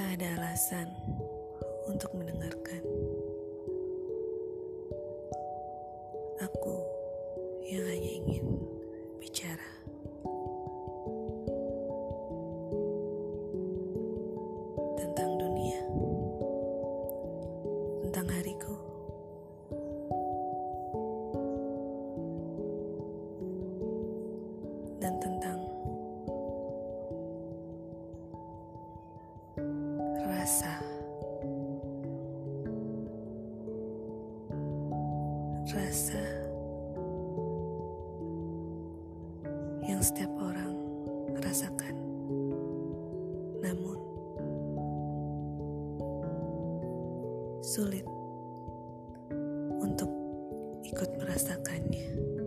tak ada alasan untuk mendengarkan. Aku yang hanya ingin bicara. Tentang dunia. Tentang hariku. Dan tentang rasa. Rasa yang setiap orang rasakan. Namun sulit untuk ikut merasakannya.